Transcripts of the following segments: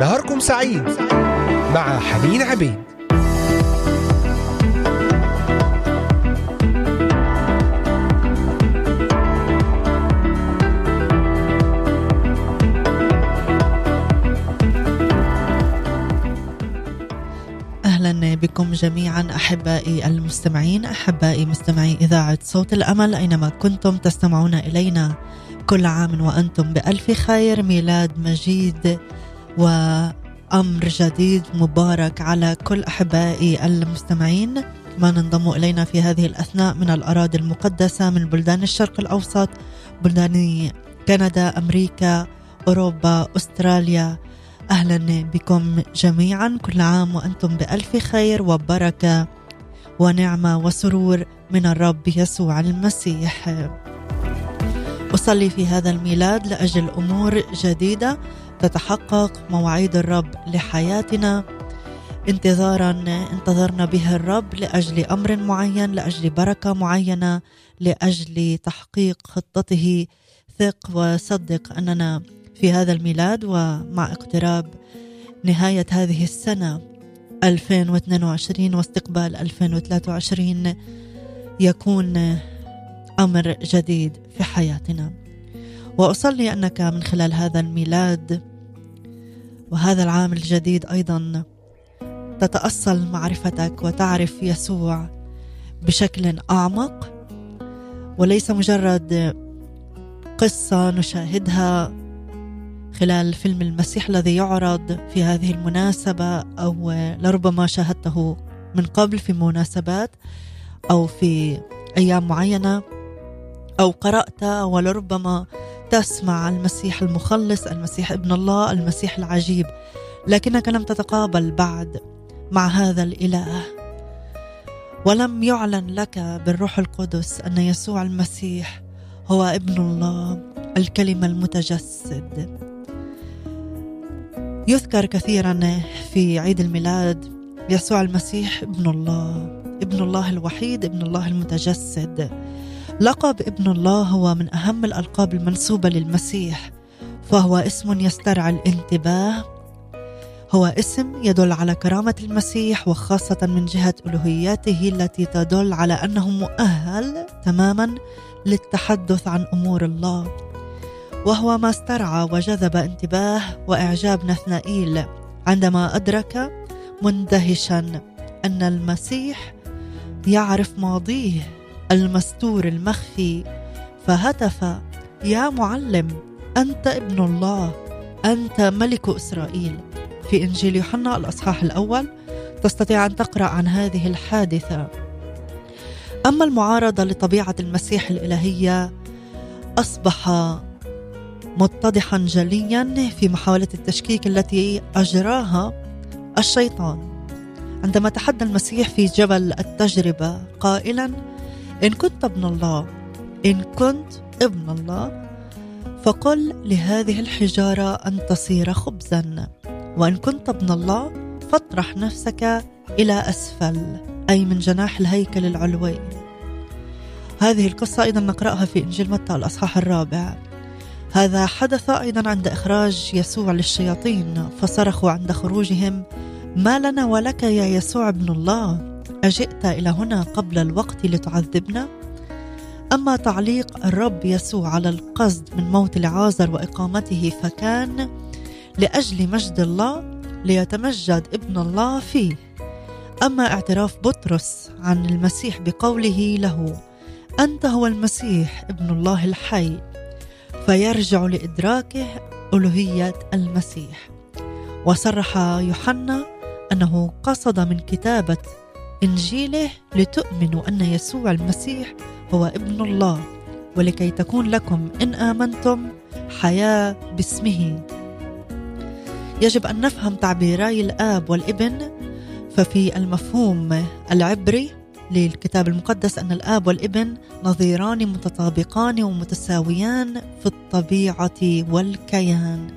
نهاركم سعيد مع حنين عبيد. جميعا أحبائي المستمعين أحبائي مستمعي إذاعة صوت الأمل أينما كنتم تستمعون إلينا كل عام وأنتم بألف خير ميلاد مجيد وأمر جديد مبارك على كل أحبائي المستمعين. ما انضموا إلينا في هذه الأثناء من الأراضي المقدسة من بلدان الشرق الأوسط بلدان كندا أمريكا أوروبا أستراليا أهلا بكم جميعا. كل عام وأنتم بألف خير وبركة ونعمة وسرور من الرب يسوع المسيح. أصلي في هذا الميلاد لأجل أمور جديدة تتحقق مواعيد الرب لحياتنا. انتظارا انتظرنا به الرب لأجل أمر معين لأجل بركة معينة لأجل تحقيق خطته. ثق وصدق أننا في هذا الميلاد ومع اقتراب نهاية هذه السنة 2022 واستقبال 2023 يكون أمر جديد في حياتنا. وأصلي أنك من خلال هذا الميلاد وهذا العام الجديد أيضا تتأصل معرفتك وتعرف يسوع بشكل أعمق وليس مجرد قصة نشاهدها خلال فيلم المسيح الذي يعرض في هذه المناسبة أو لربما شاهدته من قبل في مناسبات أو في أيام معينة أو قرأت ولربما تسمع المسيح المخلص المسيح ابن الله المسيح العجيب. لكنك لم تتقابل بعد مع هذا الإله. ولم يعلن لك بالروح القدس أن يسوع المسيح هو ابن الله الكلمة المتجسد. يذكر كثيرا في عيد الميلاد يسوع المسيح ابن الله ابن الله الوحيد ابن الله المتجسد. لقب ابن الله هو من أهم الألقاب المنسوبة للمسيح فهو اسم يسترعي الانتباه. هو اسم يدل على كرامة المسيح وخاصة من جهة الوهيته التي تدل على أنه مؤهل تماما للتحدث عن أمور الله. وهو ما استرعى وجذب انتباه وإعجاب نثنائيل. عندما أدرك مندهشا أن المسيح يعرف ماضيه المستور المخفي فهتف يا معلم أنت ابن الله أنت ملك إسرائيل. في إنجيل يوحنا الأصحاح الأول تستطيع أن تقرأ عن هذه الحادثة. أما المعارضة لطبيعة المسيح الإلهية أصبح متضحا جليا في محاولة التشكيك التي أجراها الشيطان. عندما تحدى المسيح في جبل التجربة قائلا إن كنت ابن الله إن كنت ابن الله فقل لهذه الحجارة أن تصير خبزا وإن كنت ابن الله فاطرح نفسك إلى أسفل. أي من جناح الهيكل العلوي. هذه القصة أيضا نقرأها في إنجيل متى الأصحاح الرابع. هذا حدث أيضا عند إخراج يسوع للشياطين فصرخوا عند خروجهم ما لنا ولك يا يسوع ابن الله أجئت إلى هنا قبل الوقت لتعذبنا؟ أما تعليق الرب يسوع على القصد من موت العازر وإقامته فكان لأجل مجد الله ليتمجد ابن الله فيه. أما اعتراف بطرس عن المسيح بقوله له أنت هو المسيح ابن الله الحي. فيرجع لإدراكه ألوهية المسيح. وصرح يوحنا أنه قصد من كتابة إنجيله لتؤمنوا أن يسوع المسيح هو ابن الله ولكي تكون لكم إن آمنتم حياة باسمه. يجب أن نفهم تعبيري الآب والابن ففي المفهوم العبري للكتاب المقدس أن الآب والابن نظيران متطابقان ومتساويان في الطبيعة والكيان.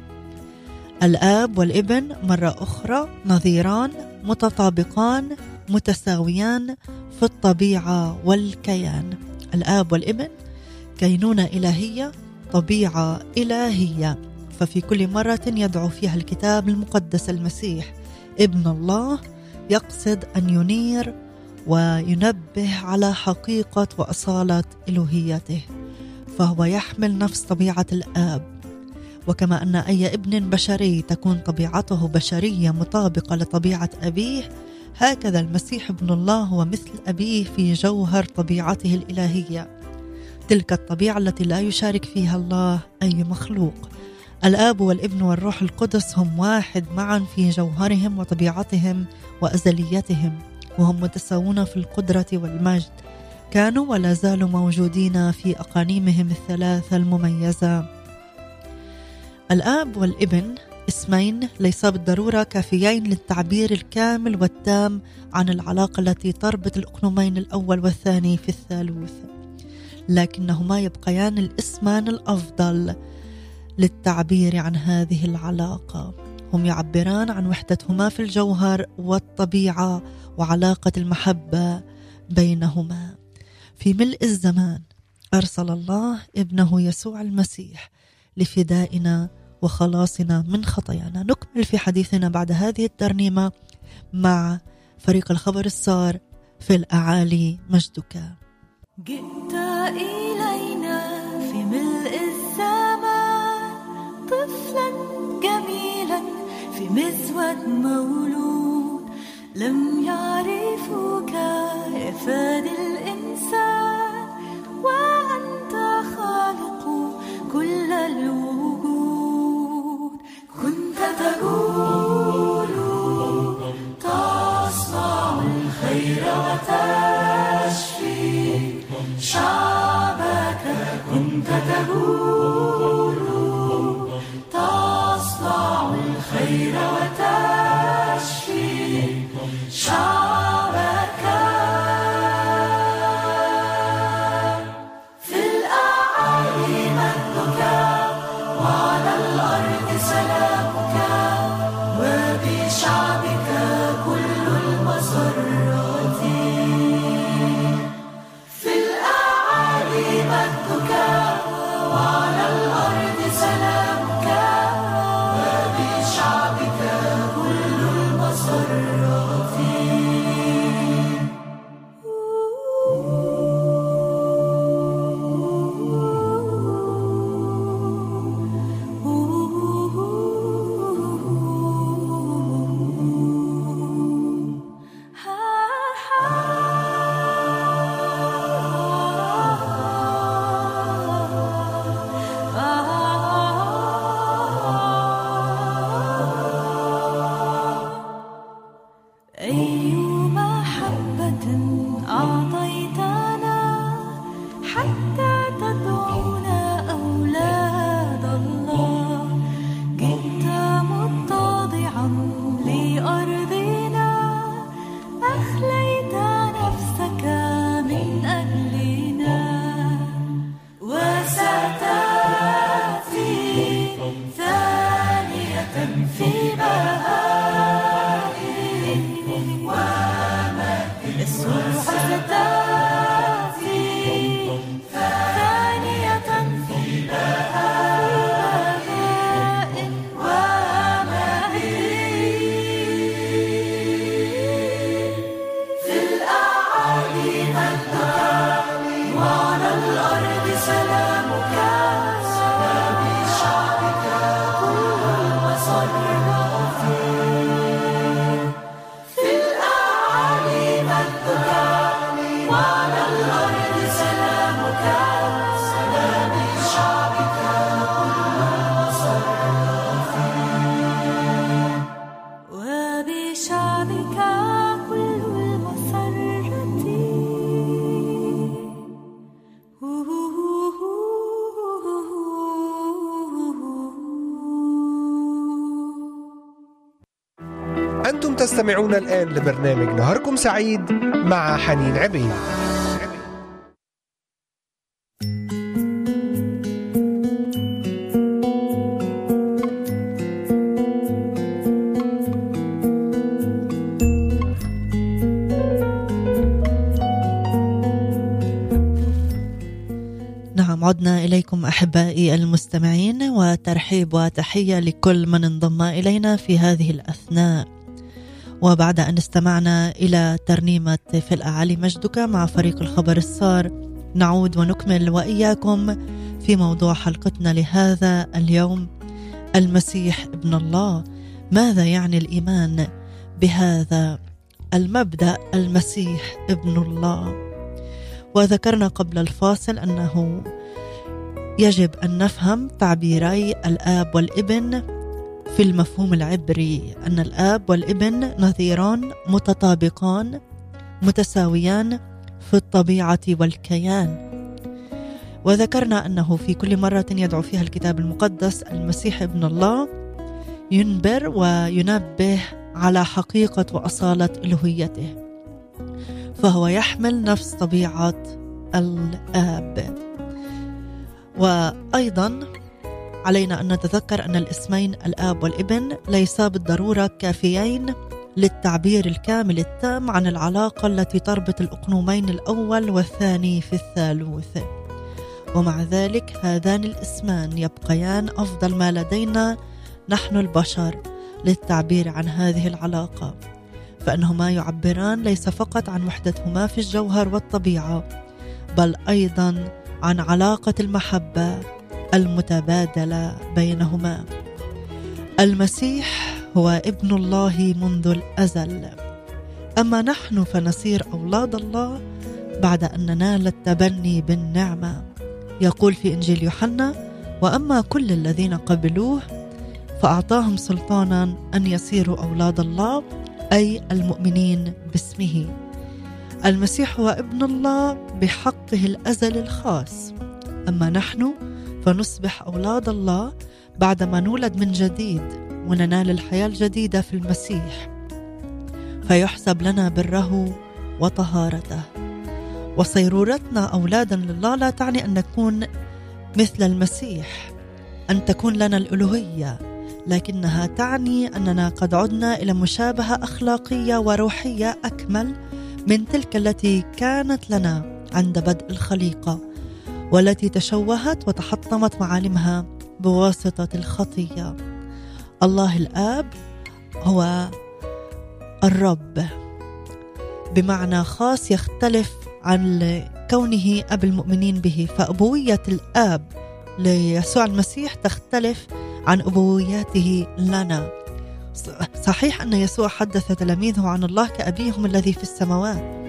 الآب والابن مرة أخرى نظيران متطابقان متساويان في الطبيعة والكيان. الآب والابن كينونة إلهية طبيعة إلهية. ففي كل مرة يدعو فيها الكتاب المقدس المسيح ابن الله يقصد أن ينير وينبه على حقيقة وأصالة إلوهيته فهو يحمل نفس طبيعة الآب. وكما أن أي ابن بشري تكون طبيعته بشرية مطابقة لطبيعة أبيه هكذا المسيح ابن الله هو مثل أبيه في جوهر طبيعته الإلهية. تلك الطبيعة التي لا يشارك فيها الله أي مخلوق. الآب والابن والروح القدس هم واحد معا في جوهرهم وطبيعتهم وأزليتهم. وهم متساوون في القدرة والمجد. كانوا ولا زالوا موجودين في أقانيمهم الثلاثة المميزة. الآب والابن اسمين ليس بالضرورة كافيين للتعبير الكامل والتام عن العلاقة التي تربط الأقنومين الأول والثاني في الثالوث. لكنهما يبقيان الاسمان الأفضل للتعبير عن هذه العلاقة. هم يعبران عن وحدتهما في الجوهر والطبيعة وعلاقة المحبة بينهما. في ملء الزمان أرسل الله ابنه يسوع المسيح لفدائنا وخلاصنا من خطايانا. نكمل في حديثنا بعد هذه الترنيمة مع فريق الخبر السار في الأعالي مجدك. جئت إلينا في ملء الزمان طفلا جميلا في مزود مولود. لم يعرفوك يا فادي الإنسان وأنت خالق كل الوجود. كنت تقول تصنع الخير وتشفي شعبك. كنت تقول تستمعون الآن لبرنامج نهاركم سعيد مع حنين عبيد. نعم عدنا إليكم أحبائي المستمعين وترحيب وتحية لكل من انضم إلينا في هذه الأثناء. وبعد أن استمعنا إلى ترنيمة في الاعالي مجدك مع فريق الخبر السار نعود ونكمل وإياكم في موضوع حلقتنا لهذا اليوم. المسيح ابن الله. ماذا يعني الإيمان بهذا المبدأ؟ المسيح ابن الله. وذكرنا قبل الفاصل أنه يجب أن نفهم تعبيري الآب والابن في المفهوم العبري أن الآب والابن نظيران متطابقان متساويان في الطبيعة والكيان. وذكرنا أنه في كل مرة يدعو فيها الكتاب المقدس المسيح ابن الله ينبر وينبه على حقيقة وأصالة ألوهيته فهو يحمل نفس طبيعة الآب. وأيضا علينا أن نتذكر أن الاسمين الآب والابن ليسا بالضرورة كافيين للتعبير الكامل التام عن العلاقة التي تربط الأقنومين الأول والثاني في الثالوث. ومع ذلك هذان الاسمان يبقيان أفضل ما لدينا نحن البشر للتعبير عن هذه العلاقة. فإنهما يعبران ليس فقط عن وحدتهما في الجوهر والطبيعة بل أيضا عن علاقة المحبة المتبادلة بينهما. المسيح هو ابن الله منذ الأزل. أما نحن فنصير أولاد الله بعد أن ننال التبني بالنعمة. يقول في إنجيل يوحنا وأما كل الذين قبلوه فأعطاهم سلطانا أن يصيروا أولاد الله أي المؤمنين باسمه. المسيح هو ابن الله بحقه الازلي الخاص. أما نحن فنصبح أولاد الله بعدما نولد من جديد وننال الحياة الجديدة في المسيح. فيحسب لنا بره وطهارته. وصيرورتنا اولادا لله لا تعني أن نكون مثل المسيح أن تكون لنا الألوهية لكنها تعني أننا قد عدنا إلى مشابهة أخلاقية وروحية أكمل من تلك التي كانت لنا عند بدء الخليقة. والتي تشوهت وتحطمت معالمها بواسطة الخطية. الله الآب هو الرب. بمعنى خاص يختلف عن كونه أب المؤمنين به فأبوية الآب ليسوع المسيح تختلف عن أبوياته لنا. صحيح أن يسوع حدث تلاميذه عن الله كأبيهم الذي في السماوات.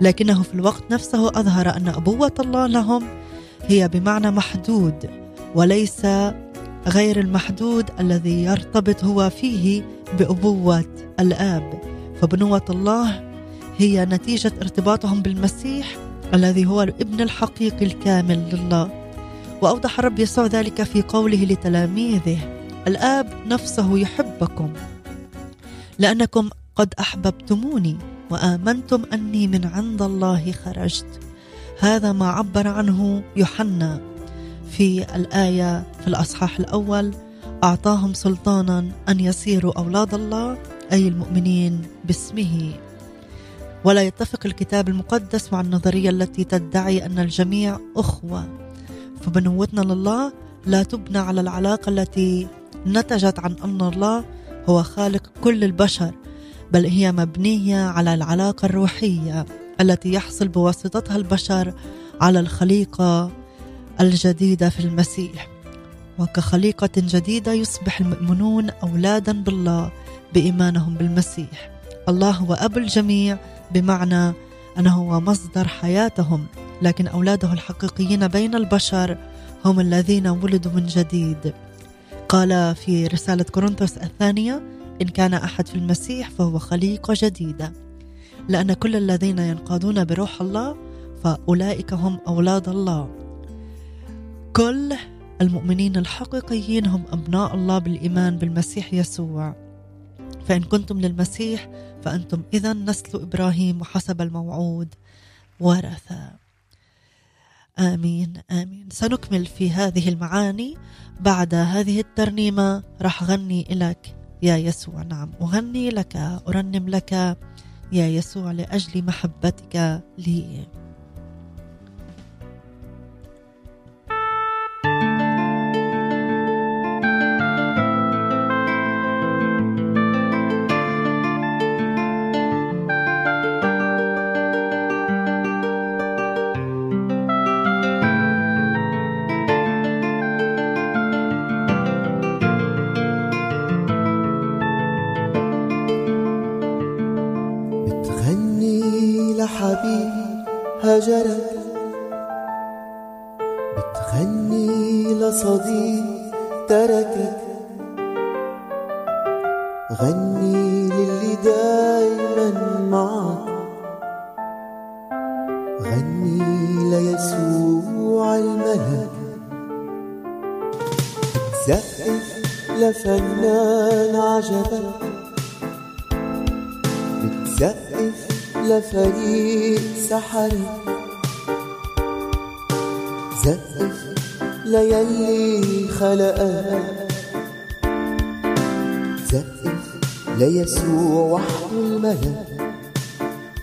لكنه في الوقت نفسه أظهر أن أبوة الله لهم هي بمعنى محدود وليس غير المحدود الذي يرتبط هو فيه بأبوة الآب. فبنوة الله هي نتيجة ارتباطهم بالمسيح الذي هو الابن الحقيقي الكامل لله. وأوضح الرب يسوع ذلك في قوله لتلاميذه الآب نفسه يحبكم لأنكم قد أحببتموني. وآمنتم أني من عند الله خرجت. هذا ما عبر عنه يوحنا في الآية في الأصحاح الأول. أعطاهم سلطانا أن يصيروا أولاد الله أي المؤمنين باسمه. ولا يتفق الكتاب المقدس مع النظرية التي تدعي أن الجميع أخوة. فبنوتنا لله لا تبنى على العلاقة التي نتجت عن أن الله هو خالق كل البشر. بل هي مبنية على العلاقة الروحية التي يحصل بواسطتها البشر على الخليقة الجديدة في المسيح. وكخليقة جديدة يصبح المؤمنون أولادا بالله بإيمانهم بالمسيح. الله هو أب الجميع بمعنى أنه هو مصدر حياتهم لكن أولاده الحقيقيين بين البشر هم الذين ولدوا من جديد. قال في رسالة كورنثوس الثانية إن كان أحد في المسيح فهو خليقه جديده لأن كل الذين ينقادون بروح الله فأولئك هم أولاد الله. كل المؤمنين الحقيقيين هم أبناء الله بالإيمان بالمسيح يسوع. فإن كنتم للمسيح فأنتم اذا نسل إبراهيم وحسب الموعود ورثا آمين آمين. سنكمل في هذه المعاني. بعد هذه الترنيمة راح أغني لك يا يسوع نعم. أغني لك أرنم لك يا يسوع لأجل محبتك لي.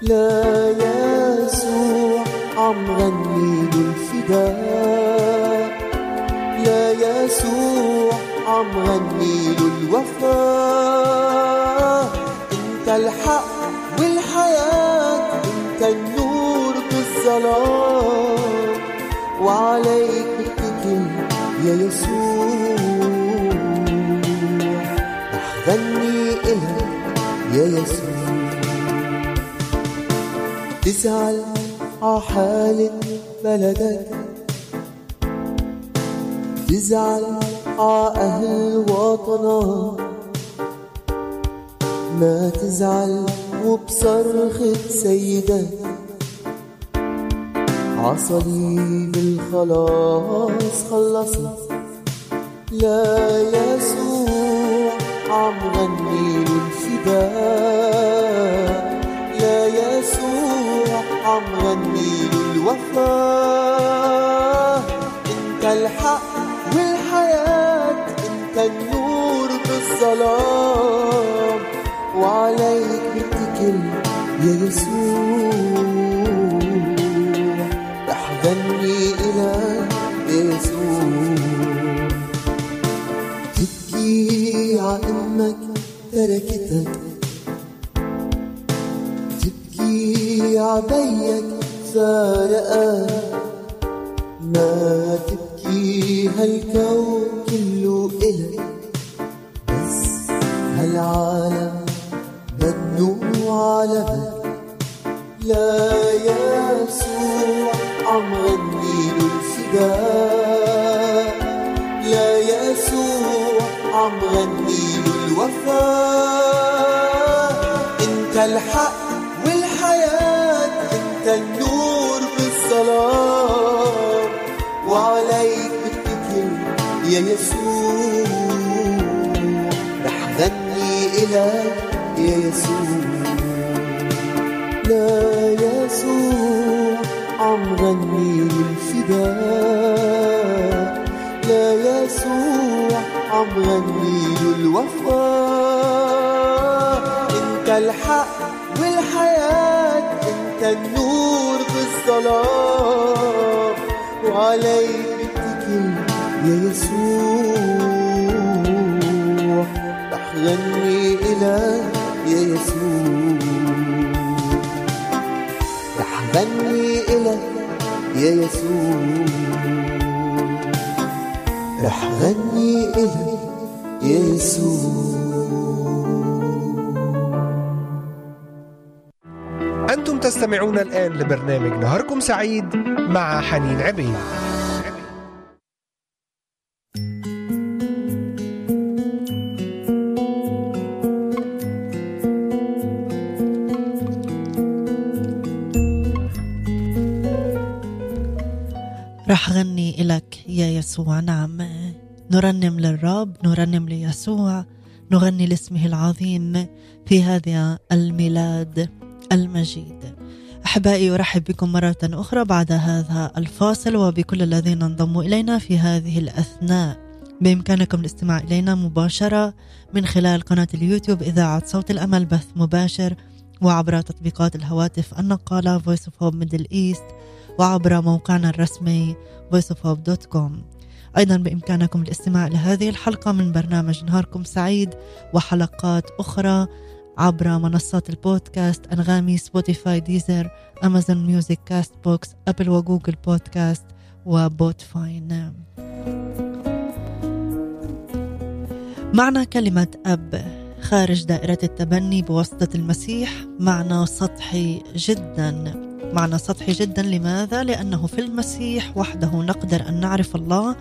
لا يسوع عم غني له الفداء لا يسوع عم غني له الوفاء أنت الحق والحياة أنت النور بالظلام وعليك بتكل يا يسوع. رح غني إلك يا يسوع. تزعل عحالة بلدك. تزعل عأهل وطنك. ما تزعل وبصرخة سيدك. عصليب الخلاص خلصك لا يسوع عم غني الفداء يسوع عم غني له الوفاء إنت الحق والحياة إنت النور بالظلام. وعليك بتكل يا يسوع. إلك يا يسوع. تبكي ع أمك تركتك تبكي ع بيك فارقك ما تبكي هالكون كله إلك. لا يسوع عم غني لا يسوع عم غني انت الحق والحياة انت النور بالظلام وعليك بتكل يا يسوع غني يا يسوع. رح غني إلك يا يسوع. رح غني يا يسوع. أنتم تستمعون الآن لبرنامج نهاركم سعيد مع حنين عبيد. رح غني إلك يا يسوع. نعم. نرنم للرب نرنم ليسوع نغني لاسمه العظيم في هذا الميلاد المجيد. أحبائي أرحب بكم مرة أخرى بعد هذا الفاصل وبكل الذين انضموا إلينا في هذه الأثناء. بإمكانكم الاستماع إلينا مباشرة من خلال قناة اليوتيوب إذاعة صوت الأمل بث مباشر وعبر تطبيقات الهواتف النقالة Voice of Hope Middle East وعبر موقعنا الرسمي voiceofhope.com أيضا بإمكانكم الاستماع لهذه الحلقة من برنامج نهاركم سعيد وحلقات أخرى عبر منصات البودكاست أنغامي Spotify Deezer Amazon Music Castbox Apple و Google Podcast و Podbean معنى كلمة أب خارج دائرة التبني بواسطة المسيح معنى سطحي جدا. معنى سطحي جدا. لماذا؟ لأنه في المسيح وحده نقدر أن نعرف الله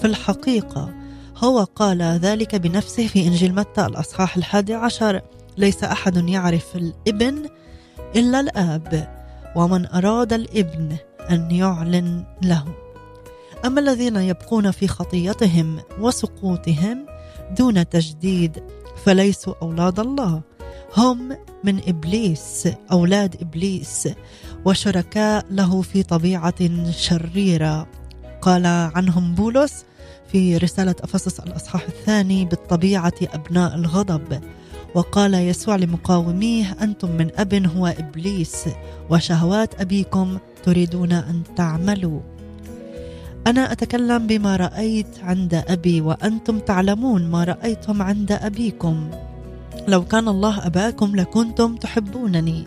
في الحقيقة. هو قال ذلك بنفسه في إنجيل متى الأصحاح الحادي عشر. ليس أحد يعرف الإبن إلا الآب ومن أراد الإبن أن يعلن له. أما الذين يبقون في خطيتهم وسقوطهم دون تجديد فليسوا أولاد الله. هم من إبليس أولاد إبليس. وشركاء له في طبيعة شريرة. قال عنهم بولس في رسالة أفسس الأصحاح الثاني بالطبيعة أبناء الغضب. وقال يسوع لمقاوميه أنتم من أب هو إبليس وشهوات أبيكم تريدون أن تعملوا. أنا أتكلم بما رأيت عند أبي وأنتم تعلمون ما رأيتم عند أبيكم. لو كان الله أباكم لكنتم تحبونني.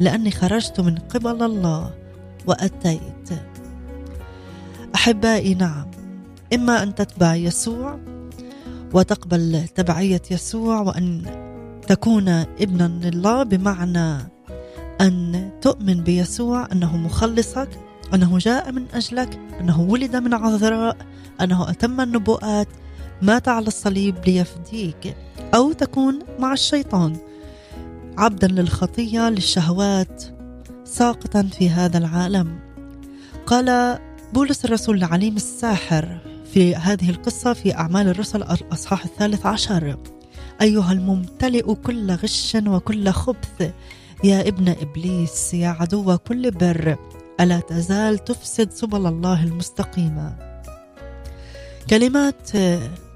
لأني خرجت من قبل الله وأتيت. أحبائي نعم إما أن تتبع يسوع وتقبل تبعية يسوع وأن تكون ابنا لله بمعنى أن تؤمن بيسوع أنه مخلصك أنه جاء من أجلك أنه ولد من عذراء أنه أتم النبوءات مات على الصليب ليفديك أو تكون مع الشيطان. عبدا للخطية للشهوات ساقطا في هذا العالم. قال بولس الرسول لعليم الساحر في هذه القصة في أعمال الرسل الأصحاح الثالث عشر. أيها الممتلئ كل غش وكل خبث يا ابن إبليس يا عدو كل بر ألا تزال تفسد سبل الله المستقيمة كلمات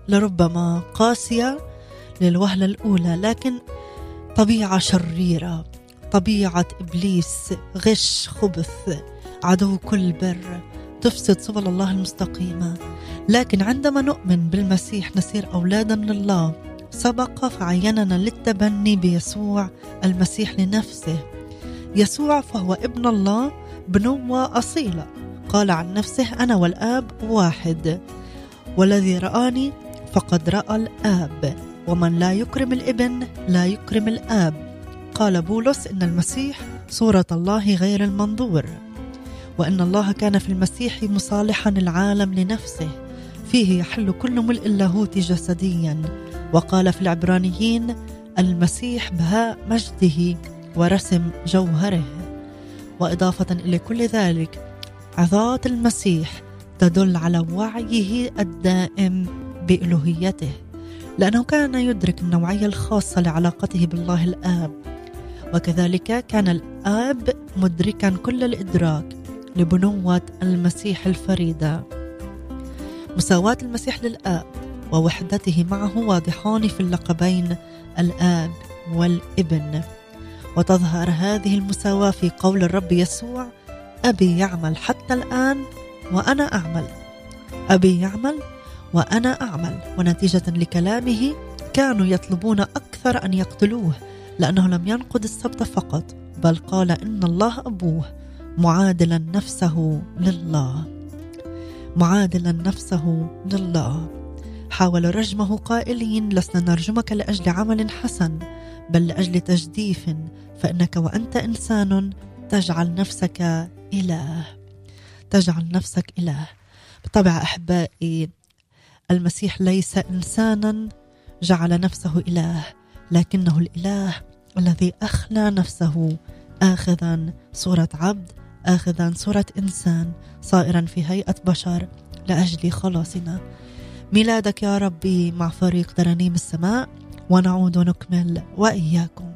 لربما قاسية للوهلة الأولى لكن طبيعة شريرة طبيعة إبليس غش خبث عدو كل بر تفسد سبل الله المستقيمة. لكن عندما نؤمن بالمسيح نصير أولادا لله سبق فعيننا للتبني بيسوع المسيح لنفسه. يسوع فهو ابن الله بنوة أصيلة قال عن نفسه أنا والآب واحد. والذي رآني فقد رأى الآب. ومن لا يكرم الإبن لا يكرم الآب. قال بولس إن المسيح صورة الله غير المنظور وأن الله كان في المسيح مصالحا العالم لنفسه فيه يحل كل ملء اللاهوت جسديا. وقال في العبرانيين المسيح بهاء مجده ورسم جوهره. وإضافة إلى كل ذلك عظات المسيح تدل على وعيه الدائم بألوهيته لأنه كان يدرك النوعية الخاصة لعلاقته بالله الآب. وكذلك كان الآب مدركا كل الإدراك لبنوة المسيح الفريدة. مساواة المسيح للآب ووحدته معه واضحان في اللقبين الآب والابن. وتظهر هذه المساواة في قول الرب يسوع أبي يعمل حتى الآن وأنا أعمل. أبي يعمل وأنا أعمل. ونتيجة لكلامه كانوا يطلبون أكثر أن يقتلوه لأنه لم ينقض السبت فقط بل قال إن الله أبوه. معادلا نفسه لله. معادلا نفسه لله. حاول رجمه قائلين لسنا نرجمك لأجل عمل حسن بل لأجل تجديف فإنك وأنت إنسان تجعل نفسك إله. تجعل نفسك إله. بالطبع أحبائي المسيح ليس إنسانا جعل نفسه إله لكنه الإله الذي أخلى نفسه اخذا صورة عبد اخذا صورة إنسان صائرا في هيئة بشر لأجل خلاصنا. ميلادك يا ربي مع فريق ترانيم السماء ونعود نكمل وإياكم.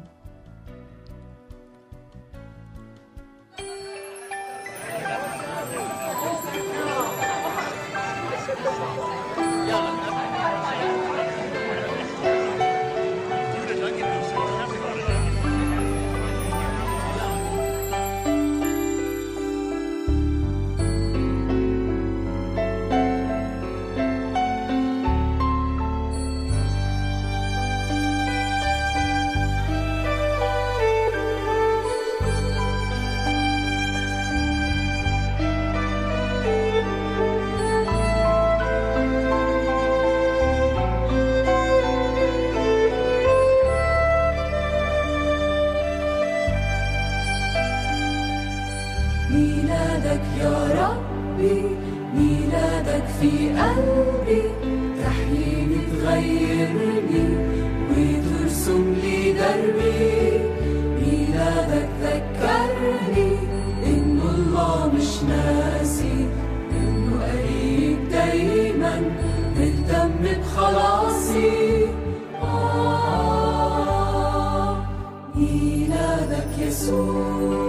azul.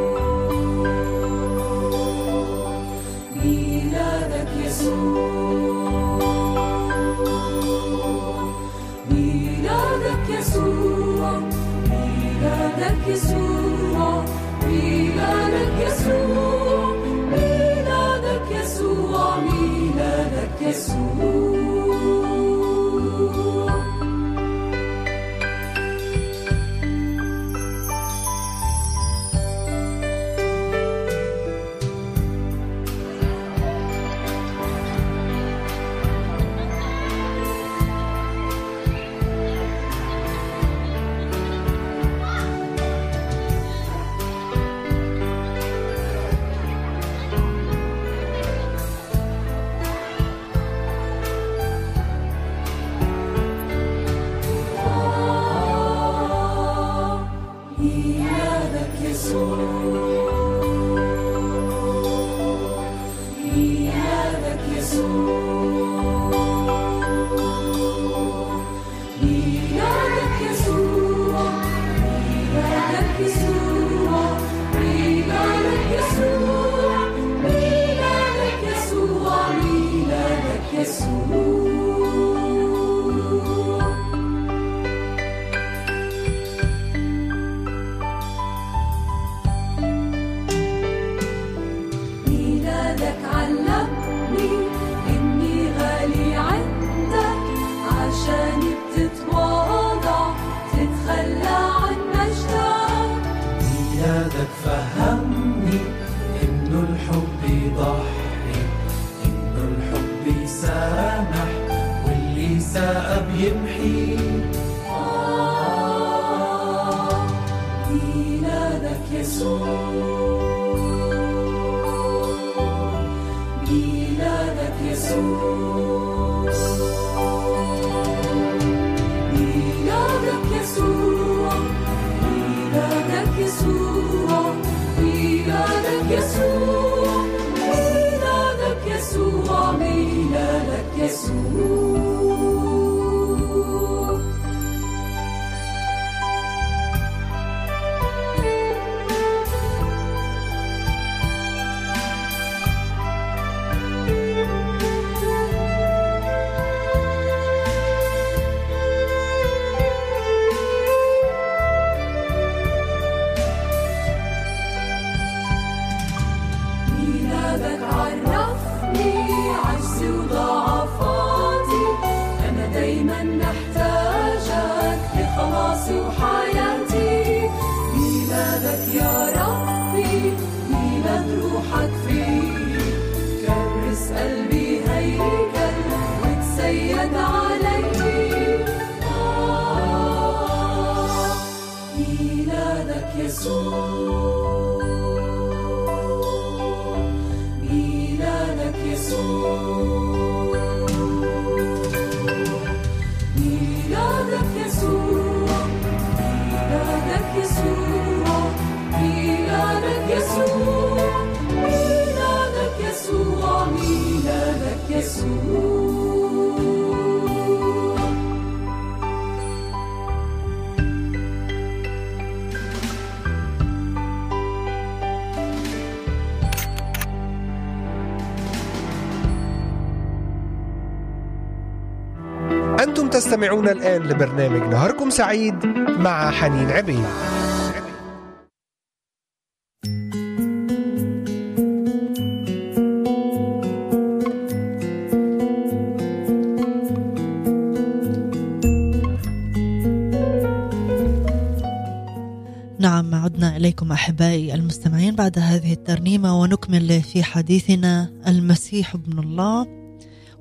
تستمعون الآن لبرنامج نهاركم سعيد مع حنين عبيد. نعم عدنا إليكم أحبائي المستمعين بعد هذه الترنيمة ونكمل في حديثنا المسيح ابن الله.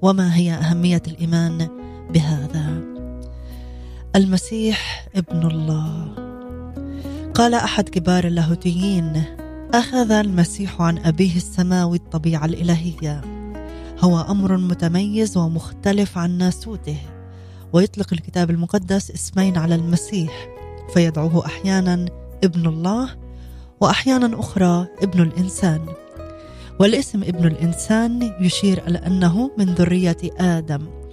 وما هي أهمية الإيمان بهذا. المسيح ابن الله. قال أحد كبار اللاهوتيين أخذ المسيح عن أبيه السماوي الطبيعة الإلهية. هو أمر متميز ومختلف عن ناسوته ويطلق الكتاب المقدس اسمين على المسيح فيدعوه أحيانا ابن الله واحيانا أخرى ابن الإنسان. والاسم ابن الإنسان يشير إلى أنه من ذرية آدم.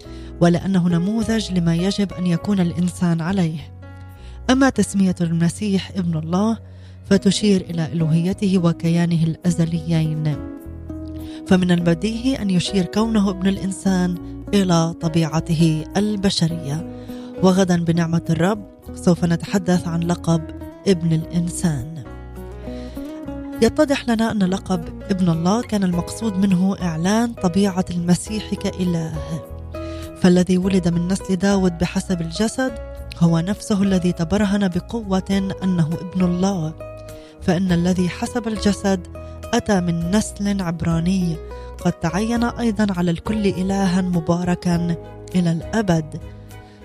ولأنه نموذج لما يجب أن يكون الإنسان عليه. أما تسمية المسيح ابن الله فتشير إلى ألوهيته وكيانه الأزليين. فمن البديهي أن يشير كونه ابن الإنسان إلى طبيعته البشرية. وغدا بنعمة الرب سوف نتحدث عن لقب ابن الإنسان. يتضح لنا أن لقب ابن الله كان المقصود منه إعلان طبيعة المسيح كإله. فالذي ولد من نسل داود بحسب الجسد هو نفسه الذي تبرهن بقوة أنه ابن الله. فإن الذي حسب الجسد أتى من نسل عبراني. قد تعين أيضا على الكل إلها مباركا إلى الأبد.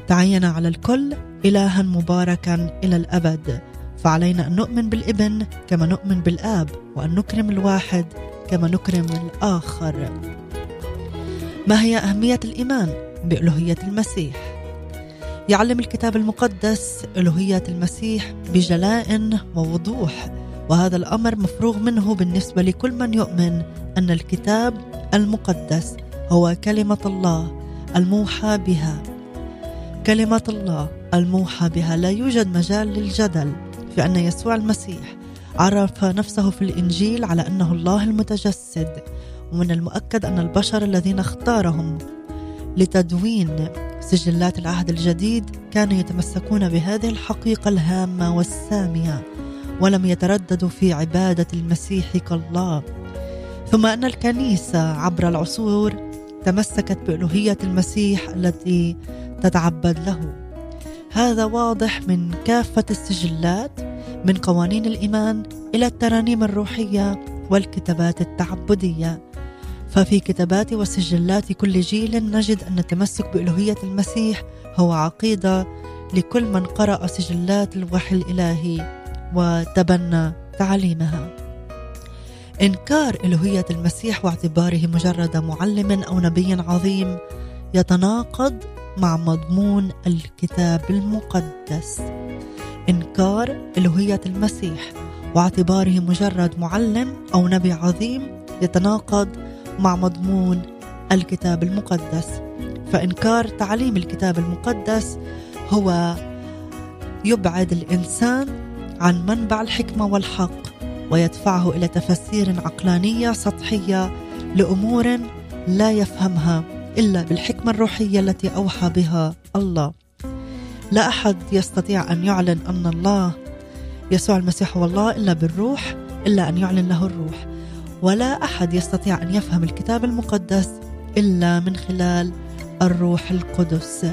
تعين على الكل إلها مباركا إلى الأبد. فعلينا أن نؤمن بالابن كما نؤمن بالآب وأن نكرم الواحد كما نكرم الآخر. ما هي أهمية الإيمان؟ بألوهية المسيح؟ يعلم الكتاب المقدس ألوهية المسيح بجلاء ووضوح وهذا الأمر مفروغ منه بالنسبة لكل من يؤمن أن الكتاب المقدس هو كلمة الله الموحى بها كلمة الله الموحى بها لا يوجد مجال للجدل في أن يسوع المسيح عرف نفسه في الإنجيل على أنه الله المتجسد ومن المؤكد أن البشر الذين اختارهم لتدوين سجلات العهد الجديد كانوا يتمسكون بهذه الحقيقة الهامة والسامية ولم يترددوا في عبادة المسيح كالله. ثم أن الكنيسة عبر العصور تمسكت بألوهية المسيح التي تتعبد له. هذا واضح من كافة السجلات من قوانين الإيمان إلى الترانيم الروحية والكتابات التعبدية. ففي كتابات وسجلات كل جيل نجد أن التمسك بألوهية المسيح هو عقيدة لكل من قرأ سجلات الوحي الإلهي وتبنى تعاليمها إنكار ألوهية المسيح واعتباره مجرد معلم أو نبي عظيم يتناقض مع مضمون الكتاب المقدس. إنكار ألوهية المسيح واعتباره مجرد معلم أو نبي عظيم يتناقض مع مضمون الكتاب المقدس. فإنكار تعليم الكتاب المقدس هو يبعد الإنسان عن منبع الحكمة والحق ويدفعه إلى تفسير عقلانية سطحية لأمور لا يفهمها إلا بالحكمة الروحية التي أوحى بها الله. لا أحد يستطيع أن يعلن أن الله يسوع المسيح هو الله إلا بالروح إلا أن يعلن له الروح. ولا أحد يستطيع أن يفهم الكتاب المقدس إلا من خلال الروح القدس.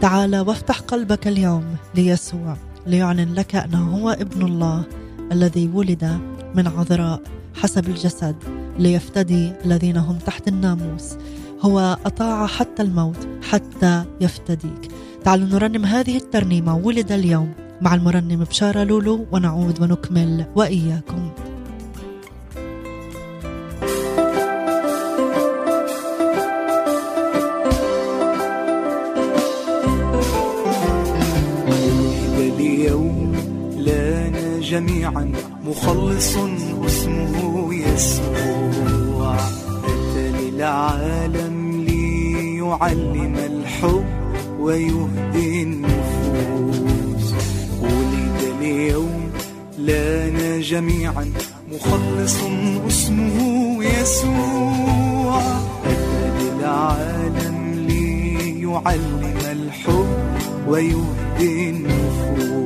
تعال وافتح قلبك اليوم ليسوع ليعلن لك أنه هو ابن الله الذي ولد من عذراء حسب الجسد ليفتدي الذين هم تحت الناموس. هو أطاع حتى الموت حتى يفتديك. تعالوا نرنم هذه الترنيمة ولد اليوم مع المرنم بشارة لولو ونعود ونكمل وإياكم. جميعا مخلص اسمه يسوع أتى للعالم ليعلم الحب ويهدي النفوس. ولد اليوم لنا جميعا مخلص اسمه يسوع. أتى للعالم ليعلم الحب ويهدي النفوس.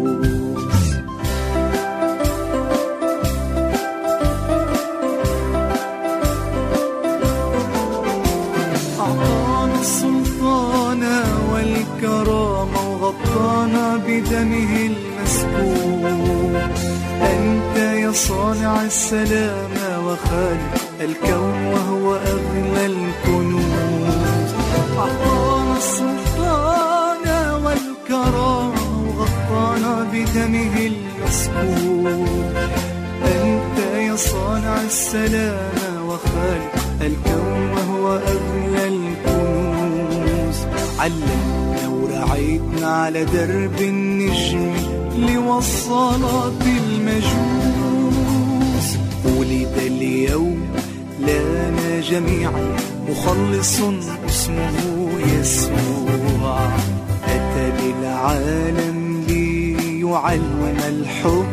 صانع السلام وخالق الكون وهو أغلى الكنوز. أعطانا السلطان والكرامة وغطانا بدمه المسكوب أنت يا صانع السلام وخالق الكون وهو أغلى الكنوز. علمنا ورعيتنا على درب النجم لوصلات المجوس. ولد اليوم لنا جميعا. مخلص اسمه يسوع. أتى للعالم ليعلم الحب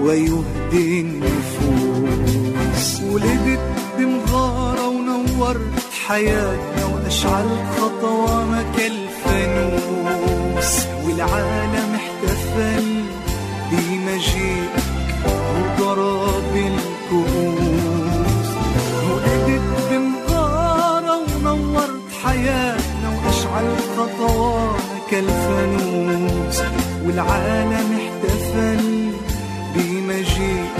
ويهدي النفوس. ولدت بمغارة ونورت حياتنا وأشعلت خطوانا كالفانوس والعالم احتفل بمجيئك كالفانوس والعالم احتفل بمجيئك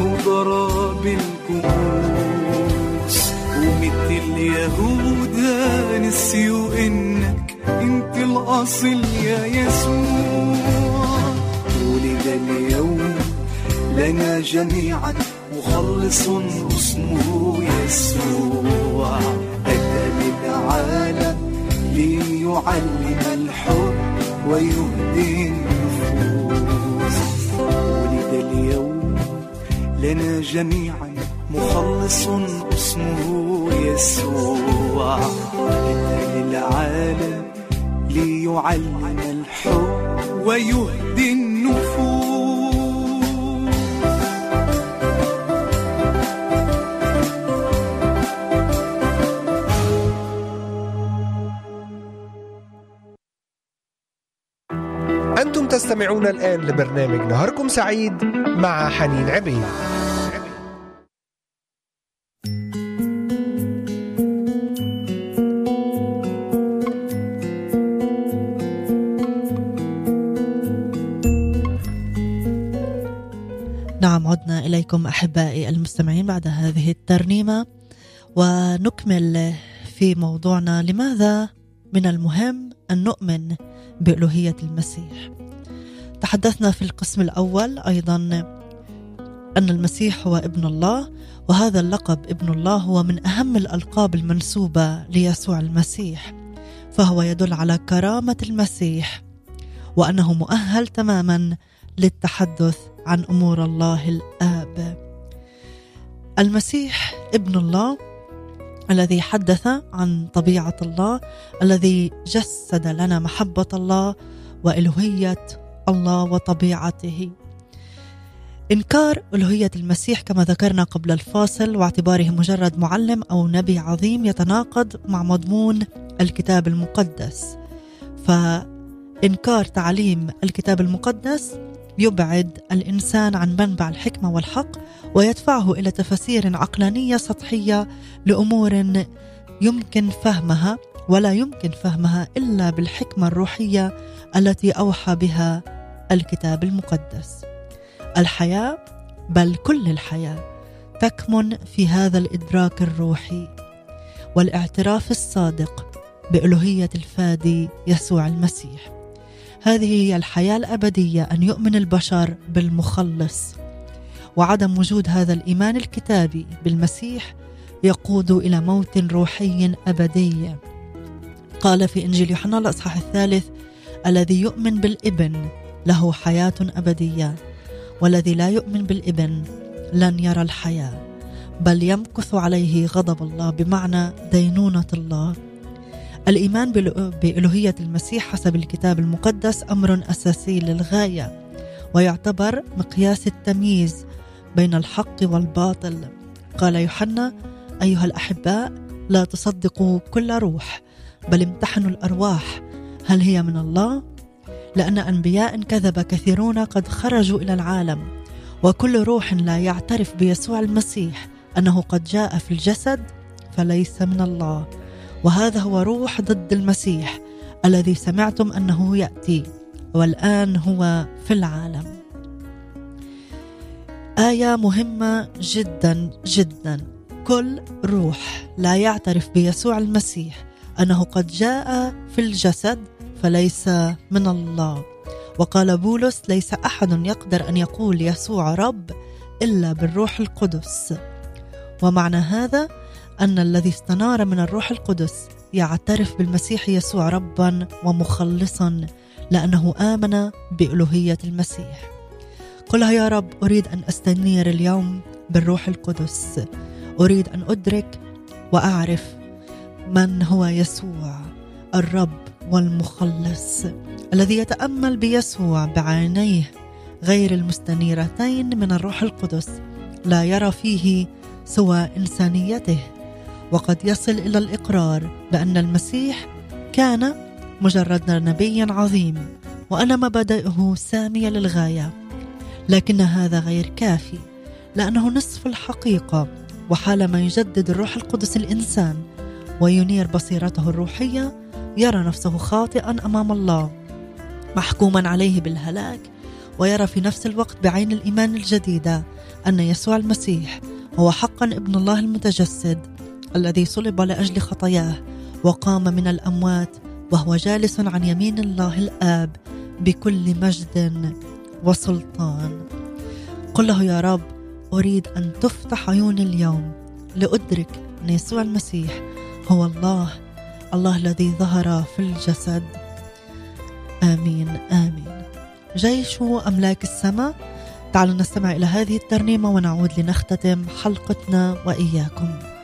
وضرب الكؤوس. ومثل اليهودا نسيوا إنك أنت الأصل يا يسوع. ولد اليوم لنا جميعا مخلص اسمه يسوع. أتى للعالم ليعلم الحب ويهدي النفوس. ولد اليوم لنا جميعا مخلص اسمه يسوع. أتى للعالم ليعلم الحب ويهدي النفوس. تستمعون الآن لبرنامج نهاركم سعيد مع حنين عبيد. نعم عدنا إليكم أحبائي المستمعين بعد هذه الترنيمة ونكمل في موضوعنا لماذا من المهم أن نؤمن بألوهية المسيح؟ تحدثنا في القسم الأول أيضا أن المسيح هو ابن الله وهذا اللقب ابن الله هو من أهم الألقاب المنسوبة ليسوع المسيح فهو يدل على كرامة المسيح وأنه مؤهل تماما للتحدث عن أمور الله الآب. المسيح ابن الله الذي حدث عن طبيعة الله الذي جسد لنا محبة الله والوهيه الله وطبيعته. إنكار ألوهية المسيح كما ذكرنا قبل الفاصل واعتباره مجرد معلم أو نبي عظيم يتناقض مع مضمون الكتاب المقدس. فإنكار تعليم الكتاب المقدس يبعد الإنسان عن منبع الحكمة والحق ويدفعه إلى تفاسير عقلانية سطحية لأمور يمكن فهمها ولا يمكن فهمها إلا بالحكمة الروحية التي أوحى بها الكتاب المقدس. الحياة بل كل الحياة تكمن في هذا الإدراك الروحي والاعتراف الصادق بألوهية الفادي يسوع المسيح. هذه هي الحياة الأبدية أن يؤمن البشر بالمخلص وعدم وجود هذا الإيمان الكتابي بالمسيح يقود إلى موت روحي أبدي قال في إنجيل يوحنا الأصحاح الثالث الذي يؤمن بالإبن له حياة أبدية. والذي لا يؤمن بالإبن لن يرى الحياة بل يمكث عليه غضب الله بمعنى دينونة الله. الإيمان بالوهيه المسيح حسب الكتاب المقدس أمر أساسي للغاية ويعتبر مقياس التمييز بين الحق والباطل. قال يوحنا أيها الأحباء لا تصدقوا كل روح بل امتحنوا الأرواح. هل هي من الله؟ لأن أنبياء كذب كثيرون قد خرجوا إلى العالم. وكل روح لا يعترف بيسوع المسيح أنه قد جاء في الجسد فليس من الله. وهذا هو روح ضد المسيح الذي سمعتم أنه يأتي والآن هو في العالم. آية مهمة جدا جدا. كل روح لا يعترف بيسوع المسيح أنه قد جاء في الجسد فليس من الله. وقال بولس ليس أحد يقدر أن يقول يسوع رب إلا بالروح القدس. ومعنى هذا أن الذي استنار من الروح القدس يعترف بالمسيح يسوع ربا ومخلصا لأنه آمن بألوهية المسيح. قلها يا رب أريد أن أستنير اليوم بالروح القدس. أريد أن أدرك وأعرف من هو يسوع الرب والمخلص الذي يتأمل بيسوع بعينيه غير المستنيرتين من الروح القدس لا يرى فيه سوى إنسانيته. وقد يصل إلى الإقرار بأن المسيح كان مجرد نبي عظيم وان مبادئه سامية للغاية. لكن هذا غير كافي لأنه نصف الحقيقة وحالما يجدد الروح القدس الإنسان وينير بصيرته الروحية يرى نفسه خاطئا أمام الله محكوما عليه بالهلاك ويرى في نفس الوقت بعين الإيمان الجديدة أن يسوع المسيح هو حقا ابن الله المتجسد الذي صلب لأجل خطاياه وقام من الأموات وهو جالس عن يمين الله الآب بكل مجد وسلطان. قل له يا رب أريد أن تفتح عيوني اليوم لأدرك أن يسوع المسيح هو الله الله الذي ظهر في الجسد. آمين آمين. جيش أملاك السماء تعالوا نستمع إلى هذه الترنيمة ونعود لنختتم حلقتنا وإياكم.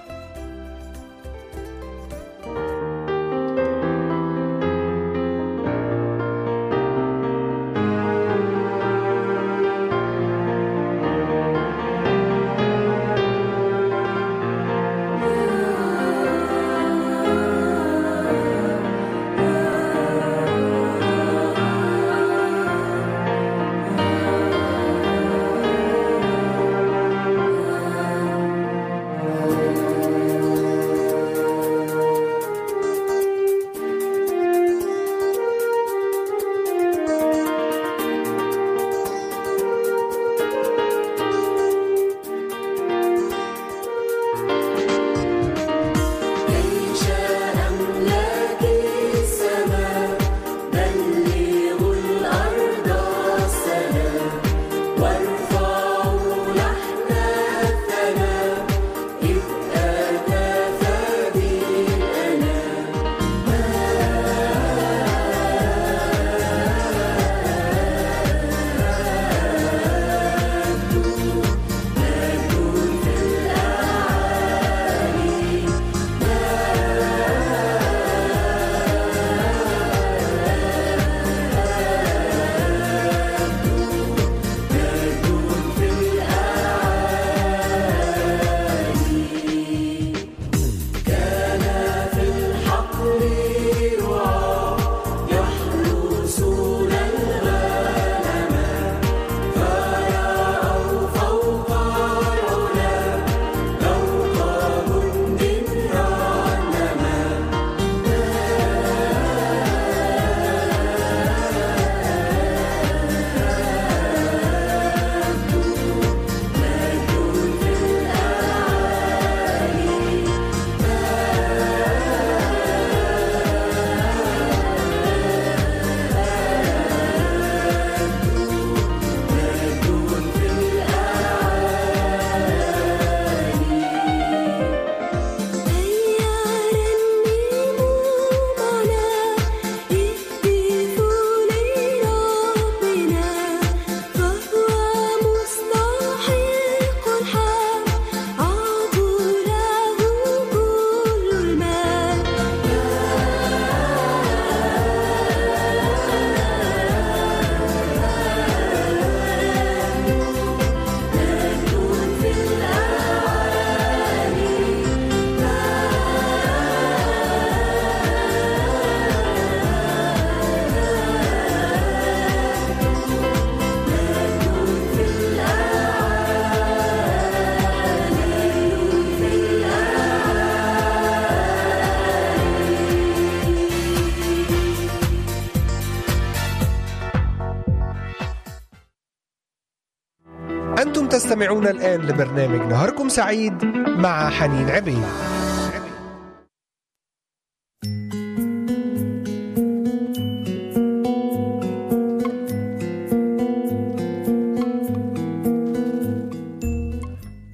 تستمعون الآن لبرنامج نهاركم سعيد مع حنين عبيد.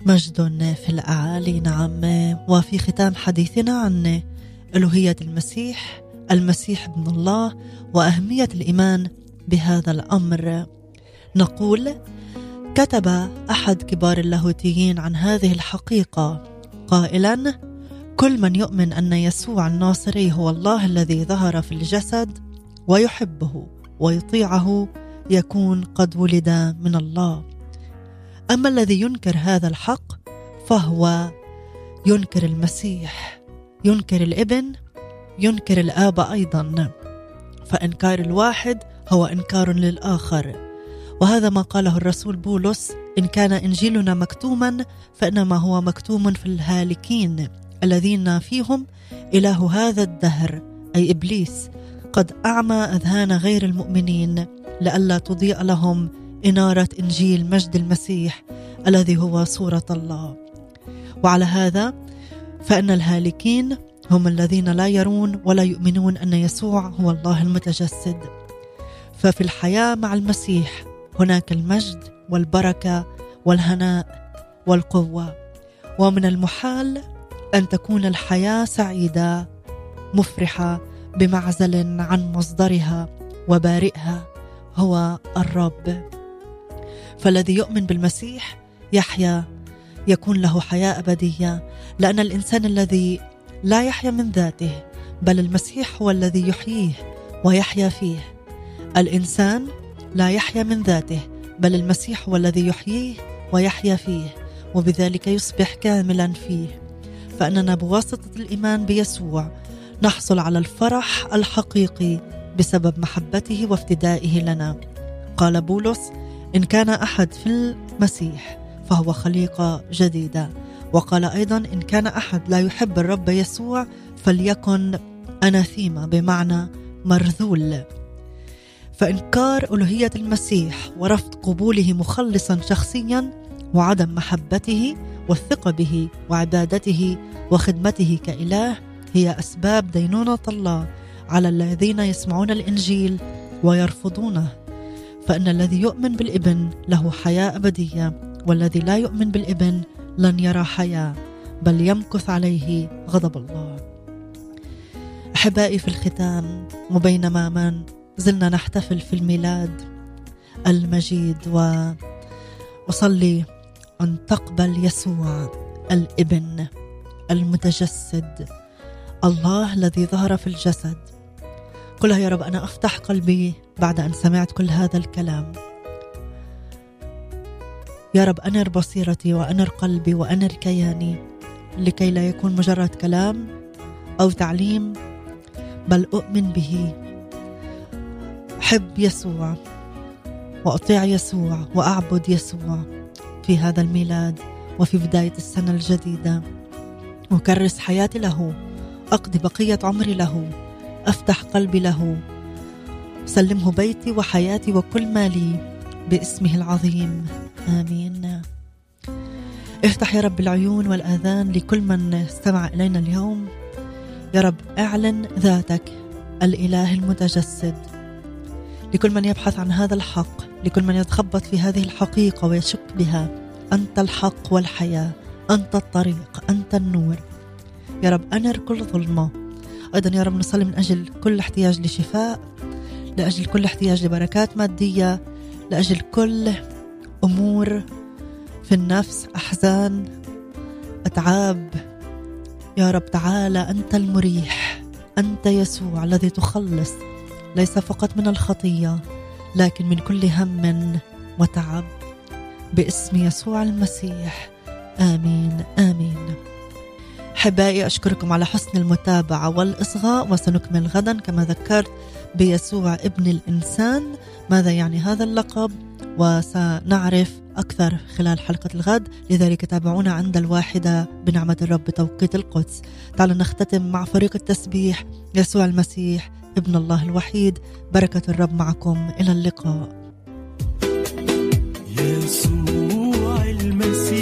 مجد في الأعالي نعم. وفي ختام حديثنا عن ألوهية المسيح المسيح ابن الله وأهمية الإيمان بهذا الأمر. نقول كتب أحد كبار اللاهوتيين عن هذه الحقيقة قائلا كل من يؤمن أن يسوع الناصري هو الله الذي ظهر في الجسد ويحبه ويطيعه يكون قد ولد من الله. أما الذي ينكر هذا الحق فهو ينكر المسيح ينكر الإبن ينكر الآب أيضا. فإنكار الواحد هو إنكار للآخر. وهذا ما قاله الرسول بولس إن كان إنجيلنا مكتوما فإنما هو مكتوم في الهالكين الذين فيهم إله هذا الدهر أي إبليس. قد أعمى أذهان غير المؤمنين لئلا تضيء لهم إنارة إنجيل مجد المسيح الذي هو صورة الله. وعلى هذا فإن الهالكين هم الذين لا يرون ولا يؤمنون أن يسوع هو الله المتجسد. ففي الحياة مع المسيح هناك المجد والبركة والهناء والقوة. ومن المحال أن تكون الحياة سعيدة مفرحة بمعزل عن مصدرها وبارئها هو الرب. فالذي يؤمن بالمسيح يحيا يكون له حياة أبدية لأن الإنسان الذي لا يحيا من ذاته بل المسيح هو الذي يحييه ويحيا فيه. الإنسان لا يحيا من ذاته بل المسيح هو الذي يحييه ويحيا فيه وبذلك يصبح كاملا فيه. فإننا بواسطة الإيمان بيسوع نحصل على الفرح الحقيقي بسبب محبته وافتدائه لنا. قال بولس إن كان أحد في المسيح فهو خليقة جديدة وقال أيضا إن كان أحد لا يحب الرب يسوع فليكن أناثيما بمعنى مرذول فإنكار ألوهية المسيح ورفض قبوله مخلصا شخصيا وعدم محبته والثقة به وعبادته وخدمته كإله هي أسباب دينونة الله على الذين يسمعون الإنجيل ويرفضونه. فإن الذي يؤمن بالإبن له حياة أبدية والذي لا يؤمن بالإبن لن يرى حياة بل يمكث عليه غضب الله. أحبائي في الختام وبينما ما زلنا نحتفل في الميلاد المجيد واصلي أن تقبل يسوع الإبن المتجسد الله الذي ظهر في الجسد. قلها يا رب أنا أفتح قلبي بعد أن سمعت كل هذا الكلام. يا رب انر بصيرتي وانر قلبي وانر كياني لكي لا يكون مجرد كلام أو تعليم بل أؤمن به أحب يسوع وأطيع يسوع وأعبد يسوع في هذا الميلاد وفي بداية السنة الجديدة. أكرس حياتي له أقضي بقية عمري له أفتح قلبي له سلمه بيتي وحياتي وكل ما لي باسمه العظيم. آمين. افتح يا رب العيون والآذان لكل من استمع إلينا اليوم. يا رب أعلن ذاتك الإله المتجسد. لكل من يبحث عن هذا الحق لكل من يتخبط في هذه الحقيقة ويشك بها. أنت الحق والحياة أنت الطريق أنت النور. يا رب انر كل ظلمة. أيضا يا رب نصلي من أجل كل احتياج لشفاء لأجل كل احتياج لبركات مادية لأجل كل أمور في النفس أحزان أتعاب. يا رب تعالى أنت المريح أنت يسوع الذي تخلص. ليس فقط من الخطية لكن من كل هم وتعب. باسم يسوع المسيح آمين آمين. احبائي أشكركم على حسن المتابعة والإصغاء وسنكمل غدا كما ذكرت بيسوع ابن الإنسان. ماذا يعني هذا اللقب؟ وسنعرف أكثر خلال حلقة الغد. لذلك تابعونا عند الواحدة بنعمة الرب بتوقيت القدس. تعالوا نختتم مع فريق التسبيح يسوع المسيح ابن الله الوحيد. بركة الرب معكم. إلى اللقاء. يسوع المسيح.